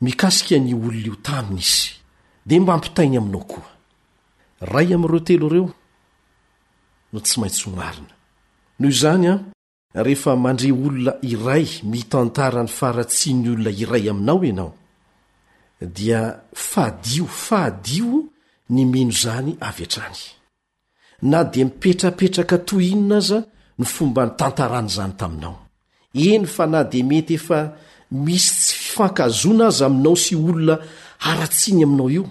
[SPEAKER 5] mikasika an'io olona io taminy izy. Dia mba ampitainy aminao koa. Iray amin'ireo telo ireo no tsy maintsy ho marina. Noho izany, rehefa mandre olona iray mitantara ny faharatsian'ny olona iray aminao ianao, dia fadio, fadio ny mino izany avy hatrany. Na dia mipetrapetraka toy inona aza ny fomba nitantarany izany taminao, eny fa na dia mety efa misy tsy fifankahazoana aza aminao sy olona haratsiny aminao io,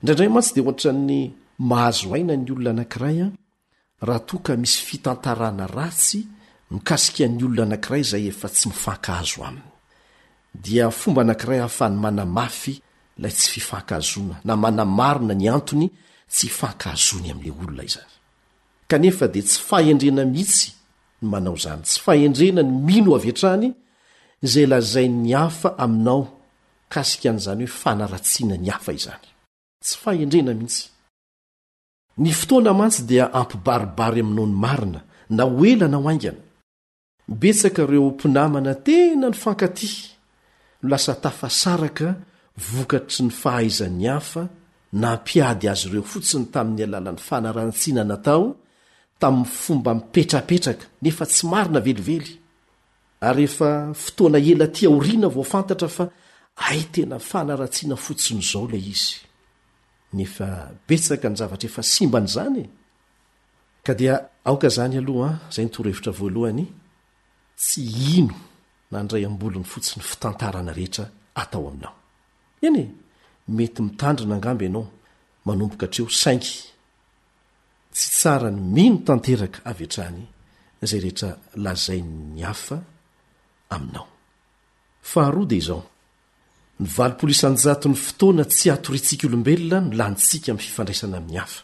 [SPEAKER 5] indraindray mantsy dia hoatran'ny mahazo aina ny olona anankiray raha toa ka misy fitantarana ratsy mikasika ny olona anankiray izay efa tsy mifankahazo aminy. dia fomba anankiray ahafahany manamafy ilay tsy fifankahazoana na manamarina ny antony tsy ifankahazoany amin'ilay olona izany. Kanefa dia tsy fahendrena mihitsy ny manao izany, tsy fahendrena ny mino avy hatrany izay lazain'ny hafa aminao mikasika an'izany hoe fanaratsiana ny hafa izany. Tsy fahendrena mihitsy. Ny fotoana mantsy dia hampibaribary aminao ny marina, na ho ela na ho haingana. Betsaka ireo mpinamana tena nifankatia no lasa tafasaraka vokatry ny fahaizan'ny hafa nampiady azy ireo fotsiny tamin'ny alalan'ny fanarahan-tsina natao tamin'ny fomba mipetrapetraka nefa tsy marina velively ary efa fotoana ela aty aoriana vao fantatra fa hay tena fanaratsiana fotsiny izao ilay izy nefa betsaka ny zavatra efa simban'izany e! Ka dia aoka izany aloha, izay ny torohevitra voalohany, tsy hino na handray am-bolony fotsiny fitantarana rehetra atao aminao. Eny e! mety mitandrina angamba ianao manomboka hatreo saingy tsy tsara ny mino tanteraka avy hatrany izay rehetra lazain'ny hafa aminao. Faharoa dia izao, Ny valopolo isan-jaton'ny fotoana tsy hatoriantsika olombelona no lanintsika amin'ny fifandraisana amin'ny hafa.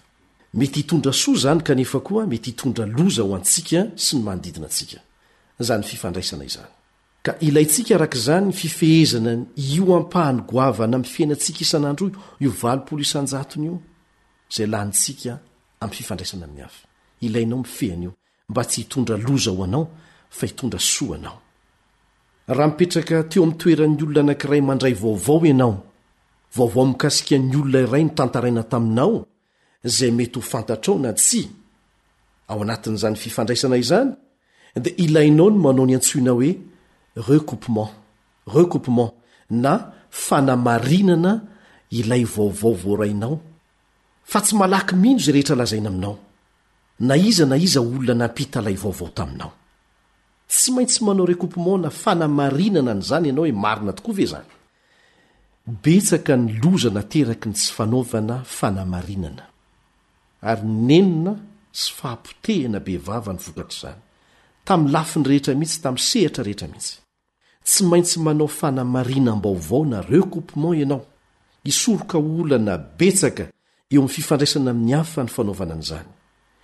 [SPEAKER 5] Mety hitondra soa izany kanefa koa mety hitondra loza ho antsika sy ny manodidina antsika, izany fifandraisana izany. Ka ilaintsika araka izany ny fifehezana io ampahany goavana amin'ny fiainantsika isan'andro io valopolo isan-jatony io izay lanintsika amin'ny fifandraisana amin'ny hafa. Ilainao mifehy an'io mba tsy hitondra loza ho anao fa hitondra soa ho anao. Raha mipetraka teo amin'ny toeran'ny olona anankiray mandray vaovao ianao, vaovao mikasika ny olona iray notantaraina taminao izay mety ho fantatrao na tsia, ao anatin'izany fifandraisana izany, dia ilainao ny manao ny antsoina hoe recoupement, recoupement, na fanamarinana ilay vaovao voarainao, fa tsy malaky mino izay rehetra lazaina aminao. Na iza na iza olona nampita ilay vaovao taminao. Tsy maintsy manao recoupement na fanamarinana an'izany ianao hoe marina tokoa ve izany. Betsaka ny loza nateraky ny tsy fanaovana fanamarinana. Ary nenina sy fahapotehina bevava ny vokatr'izany. Tamin'ny lafiny rehetra mihitsy, tamin'ny sehatra rehetra mihitsy. Tsy maintsy manao fanamarinam-baovao na recoupement ianao, hisoroka olana betsaka eo amin'ny fifandraisana amin'ny hafa ny fanaovana an'izany,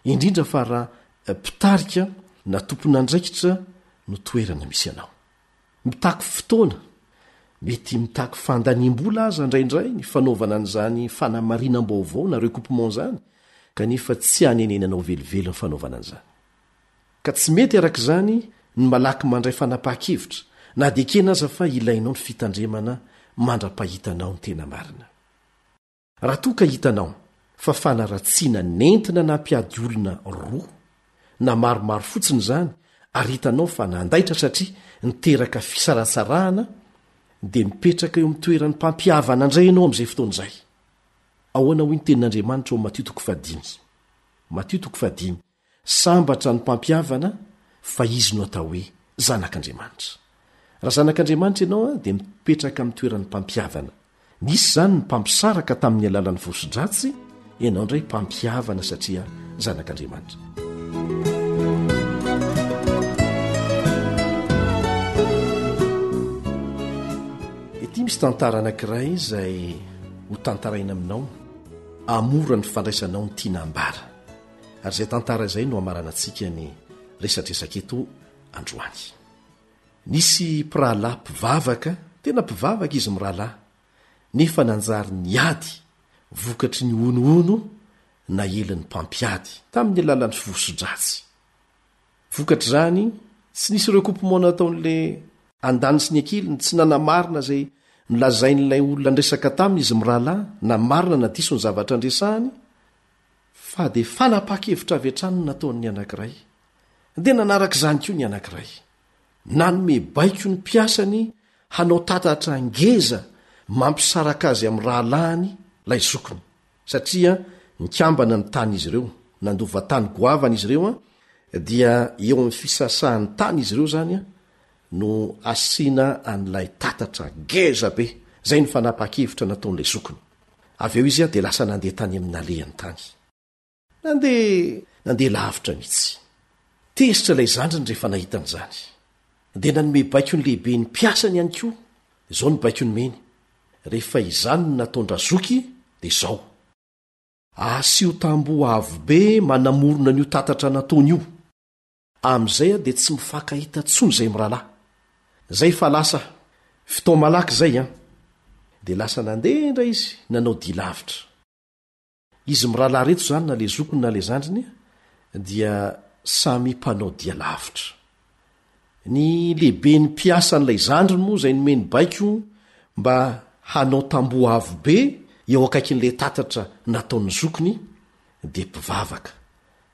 [SPEAKER 5] indrindra fa raha mpitarika na tompon'andraikitra no toerana misy anao. Mitaky fotoana, mety mitaky fandaniam-bola aza indraindray ny fanaovana an'izany fanamarinam-baovao na recoupement izany, kanefa tsy hanenenanao velively ny fanaovana an'izany. Ka tsy mety araka izany ny malaky mandray fanapahan-kevitra na dia ekena aza fa ilainao ny fitandremana mandra-pahitanao ny tena marina. Raha toa ka hitanao fa fanaratsiana nentina nampiady olona roa na maromaro fotsiny izany ary hitanao fa nandaitra satria niteraka fisaratsarahana dia mipetraka eo amin'ny toeran'ny mpampihavana indray ianao amin'izay fotoana izay. Ahoana hoy ny tenin'Andriamanitra ao Matio toko fahadimy. Sambatra ny mpampihavana fa izy no atao hoe zanak'Andriamanitra. Raha zanak'Andriamanitra ianao dia mipetraka amin'ny toeran'ny mpampihavana. Nisy izany ny mpampisaraka tamin'ny alalan'ny voso-dratsy, ianao indray mpampihavana satria zanak'Andriamanitra. Ity misy tantara anankiray izay ho tantaraina aminao, hahamora ny fandraisanao ny tiana ambara. Ary izay tantara izay no hamaranantsika ny resadresaka eto androany. Nisy mpirahalahy mpivavaka, tena mpivavaka izy mirahalahy, nefa nanjary niady vokatry ny honohono naelin'ny mpampiady, tamin'ny alalan'ny fivoso-dratsy. Vokatr'izany, tsy nisy recoupement nataon'ilay andany sy ny ankiliny, tsy nanamarina izay nolazain'ilay olona niresaka taminy izy mirahalahy, na marina na diso ny zavatra niresahany, Fa dia fanapahan-kevitra avy hatrany no nataon'ny anankiray, dia nanaraka izany koa ny anankiray. Nanome baiko ny mpiasany hanao tatatra ngeza mampisaraka azy amin'ny rahalahiny ilay zokiny, satria mikambana ny tany izy ireo, nandova tany goavana izy ireo, dia eo amin'ny fisasahan'ny tany izy ireo izany no asiana an'ilay tatatra ngeza be. Izay no fanapahan-kevitra nataon'ilay zokiny. Avy eo izy dia lasa nandeha tany amin'ny nalehany tany. Nandeha, nandeha lavitra mihitsy. Tezitra ilay zandriny rehefa nahita an'izany. Dia nanome baiko ny lehiben'ny mpiasany ihany koa. Izao ny baiko nomeny, Rehefa izany no nataon-dRazoky, dia izao. Asio tamboho avo be manamorona an'io tatatra nataony io. Amizay aho dia tsy mifakahita tsony zay miralahy zay fa lasa fitao malaky zay an! Dia lasa nande indray izy nanao dia lavitra. Izy miralahy reto zany na le zokiny na le zandriny dia samy mpanao dia lavitra. Ny lehibeny mpiasa an'ilay zandriny moa zay nomeny baiko mba hanao tamboho avo be eo akaikin'ilay tatatra nataon'ny zokiny dia mpivavaka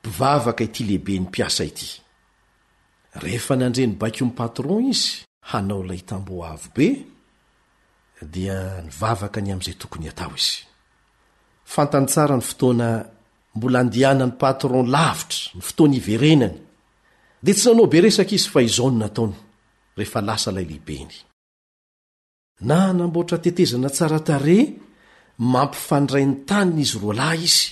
[SPEAKER 5] Mpivavaka ity lehiben'ny mpiasa ity. Rehefa nandre ny baikon'ny patron izy hanao ilay tamboho avo be, dia nivavaka ny amin'izay tokony hatao izy. Fantany tsara ny fotoana mbola andehanan'ny patron lavitra, ny fotoana iverenany. Dia tsy nanao be resaka izy fa izao no nataony, rehefa lasa ilay lehibeny. Na hanamboatra tetezana tsara tarehy mampifandray ny taniny izy roalahy izy.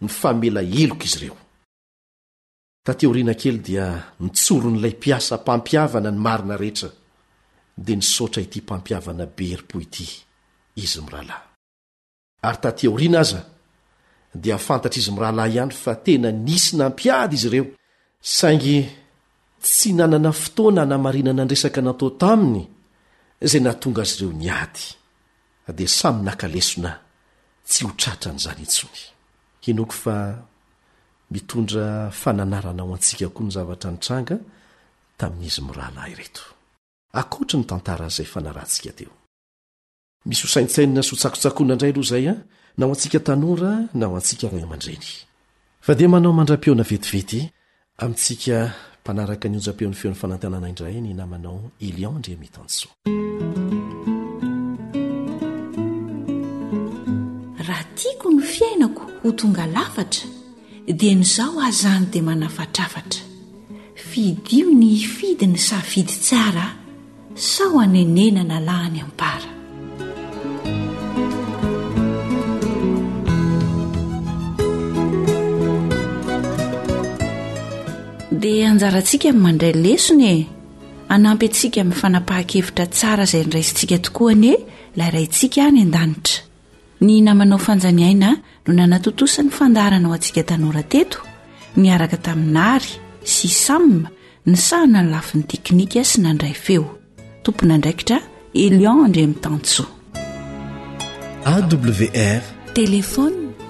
[SPEAKER 5] Mifamela heloka izy ireo. Taty aoriana kely dia nitsoron'ilay mpiasa mpampihavana ny marina rehetra, dia nisaotra ity mpampihavana be herim-po ity izy mirahalahy. Ary taty aoriana aza dia fantatr'izy mirahalahy ihany fa tena nisy nampiady izy ireo, saingy tsy nanana fotoana hanamarinana ny resaka natao taminy izay nahatonga azy ireo niady. dia samy naka lesona tsy ho tratran'izany intsony. Hinoako fa mitondra fananarana ho antsika koa ny zavatra nitranga tamin'izy mirahalahy ireto. Akoatry ny tantara izay efa narahantsika teo. Misy ho saintsainina sy ho tsakotsakoina indray aloha izay na ho antsika tanora na ho antsika ray aman-dreny. Fa dia manao mandra-pihaona vetivety Amintsika mpanaraka ny onjam-peon'ny feon'ny fanantenana indray ny namanao Elion Andriamitansoa.
[SPEAKER 1] Raha tiako ny fiainako ho tonga lafatra dia ny zao azany dia manafatrafatra. Fidio ny hifidy ny safidy tsara. sao hanenenana lany ampara. Dia anjarantsika ny mandray lesona e hanampy antsika amin'ny fanapahan-kevitra tsara izay andraisintsika tokoa anie ilay raintsika any an-danitra Ny namanao Fanjaniaina no nanatontosa ny fandaharana ho antsika tanora teto, niaraka tamin'i Nary sy Sam nisahana ny lafiny teknika sy nandray feo. Tomponandraikitra Elion Andriamitansoa.
[SPEAKER 5] AWR
[SPEAKER 1] Téléphone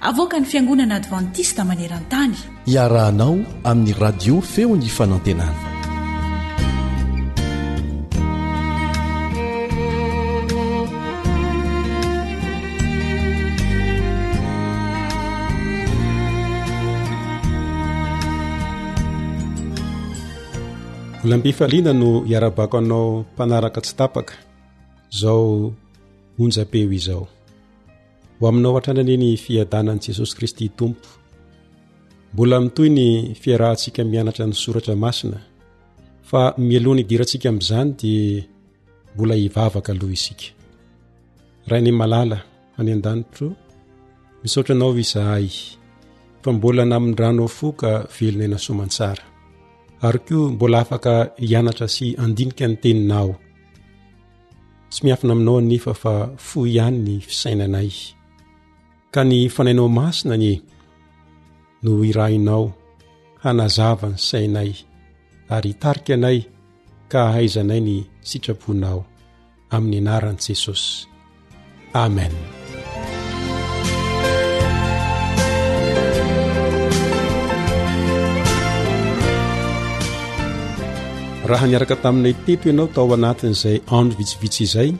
[SPEAKER 1] Avoakan'ny Fiangonana Advantista maneran-tany.
[SPEAKER 5] Iarahanao amin'ny Radio Feon'ny Fanantenana.
[SPEAKER 7] olambifaliana no iarabako anao mpanaraka tsy tapaka zao onjapeo izao Ho aminao hatrany anie ny fiadanan'i Jesosy Kristy Tompo. Mbola mitohy ny fiarahantsika mianatra ny soratra masina, fa mialoha ny hidirantsika amin'izany dia mbola hivavaka aloha isika. Rainay malala any an-danitro, misaotra anao izahay fa mbola namin-dranao fo ka velonay nasoamantsara, ary koa mbola afaka hianatra sy handinika ny teninao. tsy miafina aminao anefa fa fo ihany ny fisainanay ka ny fanainao masina anie no hirahinao hanazava ny sainay ary hitarika anay ka hahaizanay ny sitraponao amin'ny anaran'i jesosy Amen. raha niaraka taminay teto ianao tao anatin'izay andro vitsivitsy izay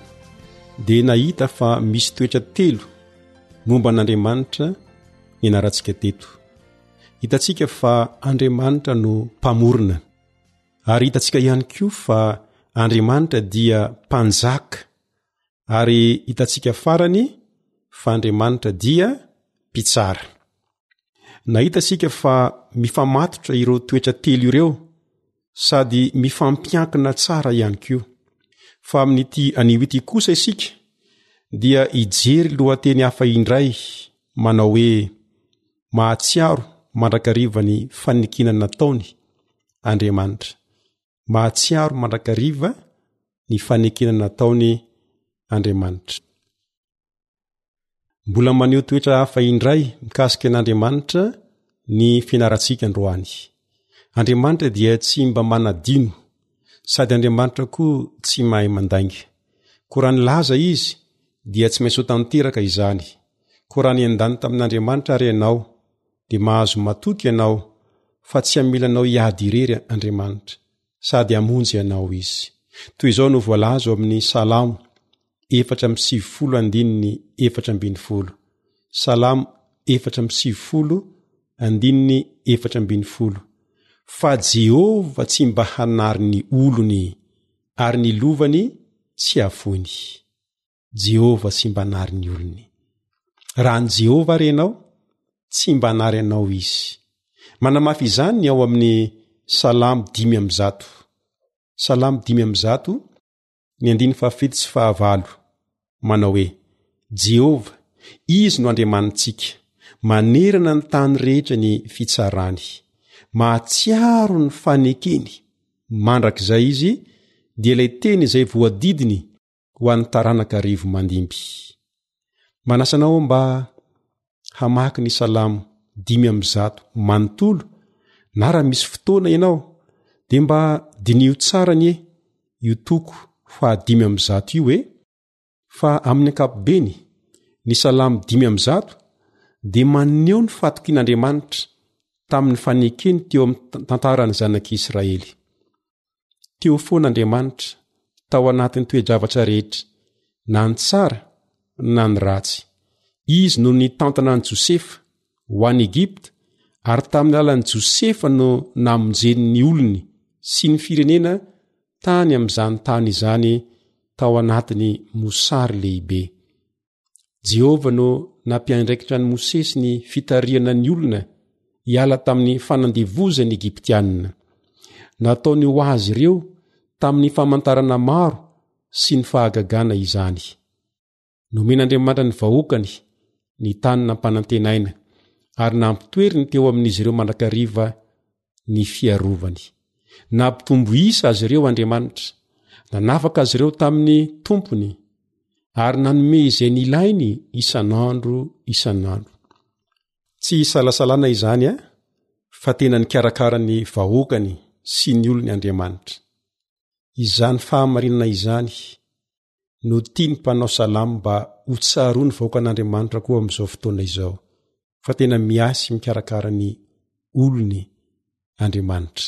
[SPEAKER 7] dia nahita fa misy toetra telo momba an'andriamanitra ny anarantsika teto hitantsika fa andriamanitra no mpamorona ary hitantsika ihany koa fa andriamanitra dia mpanjaka Ary hitantsika farany fa Andriamanitra dia mpitsara. Nahita isika fa mifamatotra ireo toetra telo ireo sady mifampiankina tsara ihany koa. Fa amin'ity anio ity kosa isika dia hijery lohateny hafa indray manao hoe mahatsiaro mandrakariva ny faninkinana nataony Andriamanitra. mahatsiaro mandrakariva ny fanekena nataony Andriamanitra. Mbola maneho toetra hafa indray mikasika an'Andriamanitra ny fianarantsika androany. Andriamanitra dia tsy mba manadino sady Andriamanitra koa tsy mahay mandainga. Ko raha nilaza izy dia tsy maintsy ho tanteraka izany. Ko raha niandany tamin'Andriamanitra ary ianao dia mahazo matoky ianao fa tsy hamela anao hiady irery Andriamanitra, sady hamonjy anao Izy. Toy izao no voalaza ao amin'ny Salamo efatra amby sivifolo andininy efatra ambin'ny folo. Salamo efatra amby sivifolo andininy efatra ambin'ny folo. Fa Jehovah tsy mba hanary ny olony, ary ny lovany tsy hafoiny. Jehovah sy mba hanary ny olony. Raha an'i Jehovah àry ianao, tsy mba hanary anao izy. Manamafy izany ny ao amin'ny Salamo dimy amby zato. Salamo dimy amby zato, ny andininy fahafito sy fahavalo, manao hoe, Jehovah, izy no Andriamanitsika, manerana ny tany rehetra ny fitsarany. Mahatsiaro ny fanekeny mandrakizay izy, dia ilay teny izay voadidiny ho an'ny taranaka arivo mandimby. Manasa anao aho mba hamaky ny salamo dimy amin'ny zato manontolo na raha misy fotoana ianao dia mba diniho tsara anie io toko fahadimy amin'ny zato io e fa amin'ny ankapobeny ny salamo dimy amin'ny zato dia maneho ny fatokian'Andriamanitra tamin'ny fanekeny teo amin'ny tantaran'ny zanak'Israely. Teo foana Andriamanitra, tao anatin'ny toe-javatra rehetra, na ny tsara na ny ratsy. Izy no nitantana an'i Josefa ho any Egypta, ary tamin'ny alalan'i Josefa no namonjeny ny olony sy ny firenena tany amin'izany tany izany tao anatin'ny mosary lehibe. Jehovah no nampiandraikitra an'i Mosesy ny fitarihana ny olona hiala tamin'ny fanandevozan'ny Egyptianina. Nataony ho azy ireo tamin'ny famantarana maro sy ny fahagagana izany. Nomen'Andriamanitra ny vahoakany ny tany nampanantenaina ary nampitoeriny teo amin'izy ireo mandrakariva ny fiarovany. Nampitombo isa azy ireo Andriamanitra, nanafaka azy ireo tamin'ny tompony, ary nanome izay nilainy isan'andro isan'andro. Tsy isalasalana izany a, fa tena nikarakara ny vahoakany sy ny olony Andriamanitra. Izany fahamarinana izany no tiany mpanao salamo mba ho tsaroa ny vahoaka an'Andriamanitra koa amin'izao fotoana izao fa tena miasy mikarakara ny olony Andriamanitra.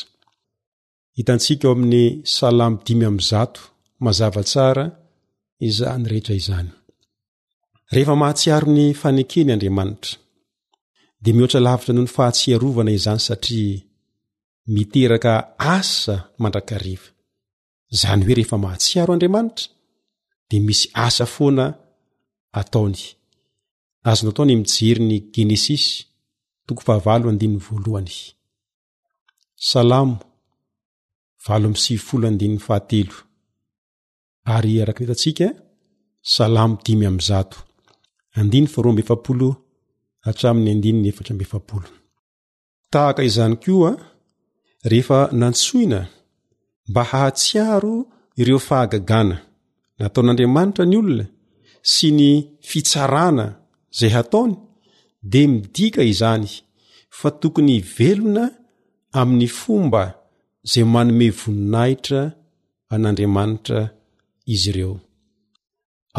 [SPEAKER 7] Hitantsika ao amin'ny salamo dimy amin'ny zato mazava tsara izany rehetra izany. Rehefa mahatsiaro ny fanekeny Andriamanitra, dia mihoatra lavitra noho ny fahatsiarovana izany satria miteraka asa mandrakariva. Izany hoe rehefa mahatsiaro Andriamanitra dia misy asa foana ataony. Azonao atao ny mijery ny Genesisy toko fahavalo andininy voalohany. Salamo valo amby sivifolo andininy fahatelo. Ary araka ny hitantsika, Salamo dimy amby zato. Andininy faharoa amby efapolo hatramin'ny andininy efatra amby efapolo. Tahaka izany koa, rehefa nantsoina mba hahatsiaro ireo fahagagana nataon'Andriamanitra ny olona sy ny fitsarana izay hataony, dia midika izany fa tokony hivelona amin'ny fomba izay manome voninahitra an'Andriamanitra izy ireo.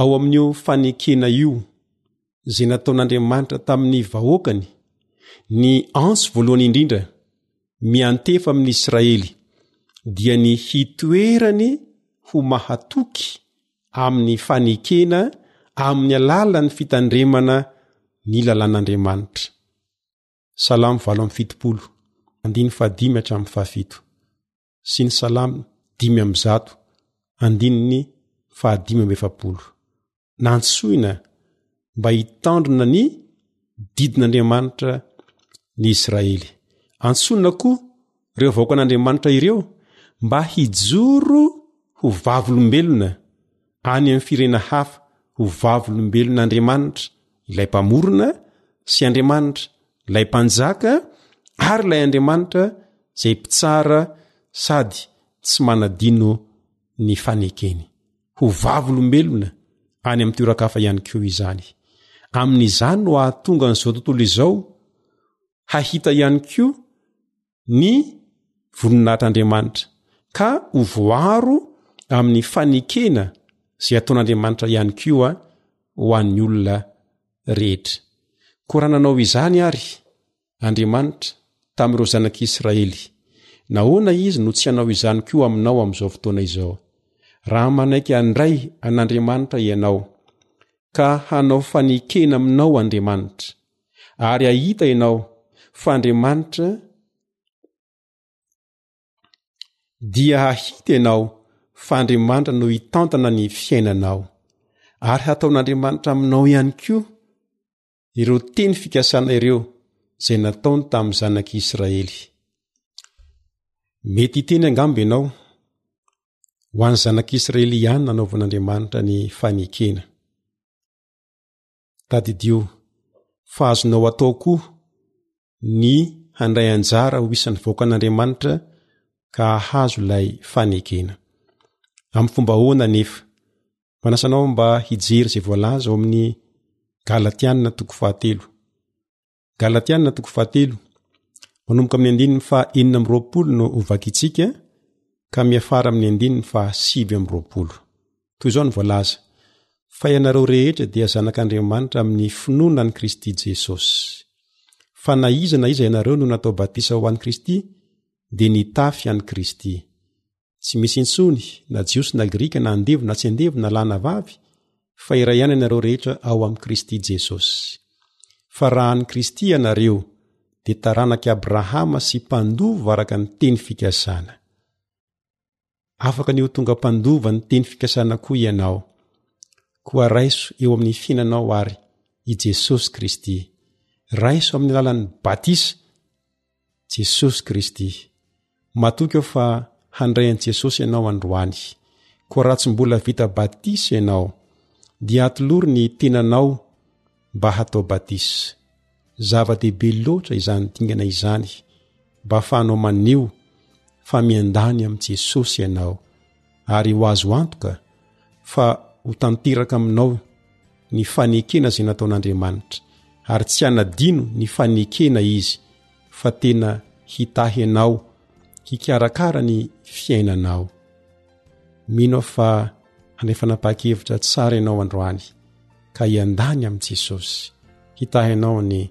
[SPEAKER 7] Ao amin'io fanekena io izay nataon'Andriamanitra tamin'ny vahoakany, ny antsy voalohany indrindra miantefa amin'ny Israely dia ny hitoerany ho mahatoky amin'ny fanekena amin'ny alalan'ny fitandremana ny lalàn'Andriamanitra. Salamo valo amby fitopolo, andininy fahadimy hatramin'ny fahafito. sy ny Salamo dimy amby zato andininy fahadimy amby efapolo. Nantsoina mba hitandrina ny didin'Andriamanitra ny Israely. Antsoina koa ireo vahoakan'Andriamanitra ireo mba hijoro ho vavolombelona any amin'ny firena hafa ho vavolombelon'Andriamanitra, ilay Mpamorona sy Andriamanitra, ilay Mpanjaka ary ilay Andriamanitra izay mpitsara sady tsy manadino ny fanekeny. Ho vavolombelona any amin'ny toeran-kafa ihany koa izany. Amin'izany no hahatonga an'izao tontolo izao hahita ihany koa ny voninahitr'Andriamanitra ka ho voaro amin'ny fanekena izay ataon'Andriamanitra ihany koa ho an'ny olona rehetra. Koa raha nanao izany ary Andriamanitra tamin'ireo zanak'Israely, nahoana Izy no tsy hanao izany koa aminao amin'izao fotoana izao? Raha manaiky handray an'Andriamanitra ianao ka hanao fanekena aminao Andriamanitra, ary ahita ianao fa andriamanitra dia hahita ianao fa andriamanitra no hitantana ny fiainanao ary hataon'andriamanitra aminao ihany koa ireo teny fikasana ireo zay nataony tamin'ny zanak'i israely mety iteny angambo ianao ho an'ny zanak'israely ihany nanaovan'andriamanitra ny fanekena Tadidio fa azonao atao koa ny handray anjara ho isan'ny vahoakan'Andriamanitra ka hahazo ilay fanekena. Amin'ny fomba ahoana anefa? Manasa anao mba hijery izay voalaza ao amin'ny Galatianina toko fahatelo. Galatiana toko fahatelo. Manomboka amin'ny andininy faha enina amby roapolo no hovakintsika ka miafara amin'ny andininy faha sivy amby roapolo. Toy izao ny voalaza, fa ianareo rehetra dia zanak'Andriamanitra amin'ny finoana an'i Kristy Jesosy. Fa na iza na iza ianareo no natao batisa ho an'i Kristy dia nitafy an'i Kristy. Tsy misy intsony, na Jiosy na Grika, na andevo na tsy andevo, na lahy na vavy, fa iray ihany ianareo rehetra ao amin'i Kristy Jesosy. Fa raha an'i Kristy ianareo, dia taranak'i Abrahama sy mpandova araka ny teny fikasana. Afaka ny ho tonga mpandova ny teny fikasana koa ianao. Koa raiso eo amin'ny fiainanao ary i Jesosy Kristy. Raiso amin'ny alalan'ny batisa Jesosy Kristy. Matoky aho fa handray an'i Jesosy ianao androany. Koa raha tsy mbola vita batisa ianao, dia atolory ny tenanao mba hatao batisa. Zava-dehibe loatra izany dingana izany mba afahanao maneho fa miandany amin'i Jesosy ianao ary ho azo antoka fa ho tanteraka aminao ny fanekena izay nataon'Andriamanitra ary tsy hanadino ny fanekena izy fa tena hitahy anao hikarakara ny fiainanao mino aho fa hanay fanapaha-kevitra tsara ianao androany ka hiandany amin'i jesosy hitahy anao ny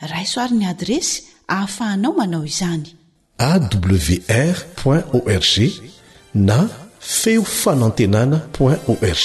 [SPEAKER 7] Raiso ary
[SPEAKER 1] ny adiresy ahafahanao manao izany.
[SPEAKER 5] awr point org na feo fanantenana point org.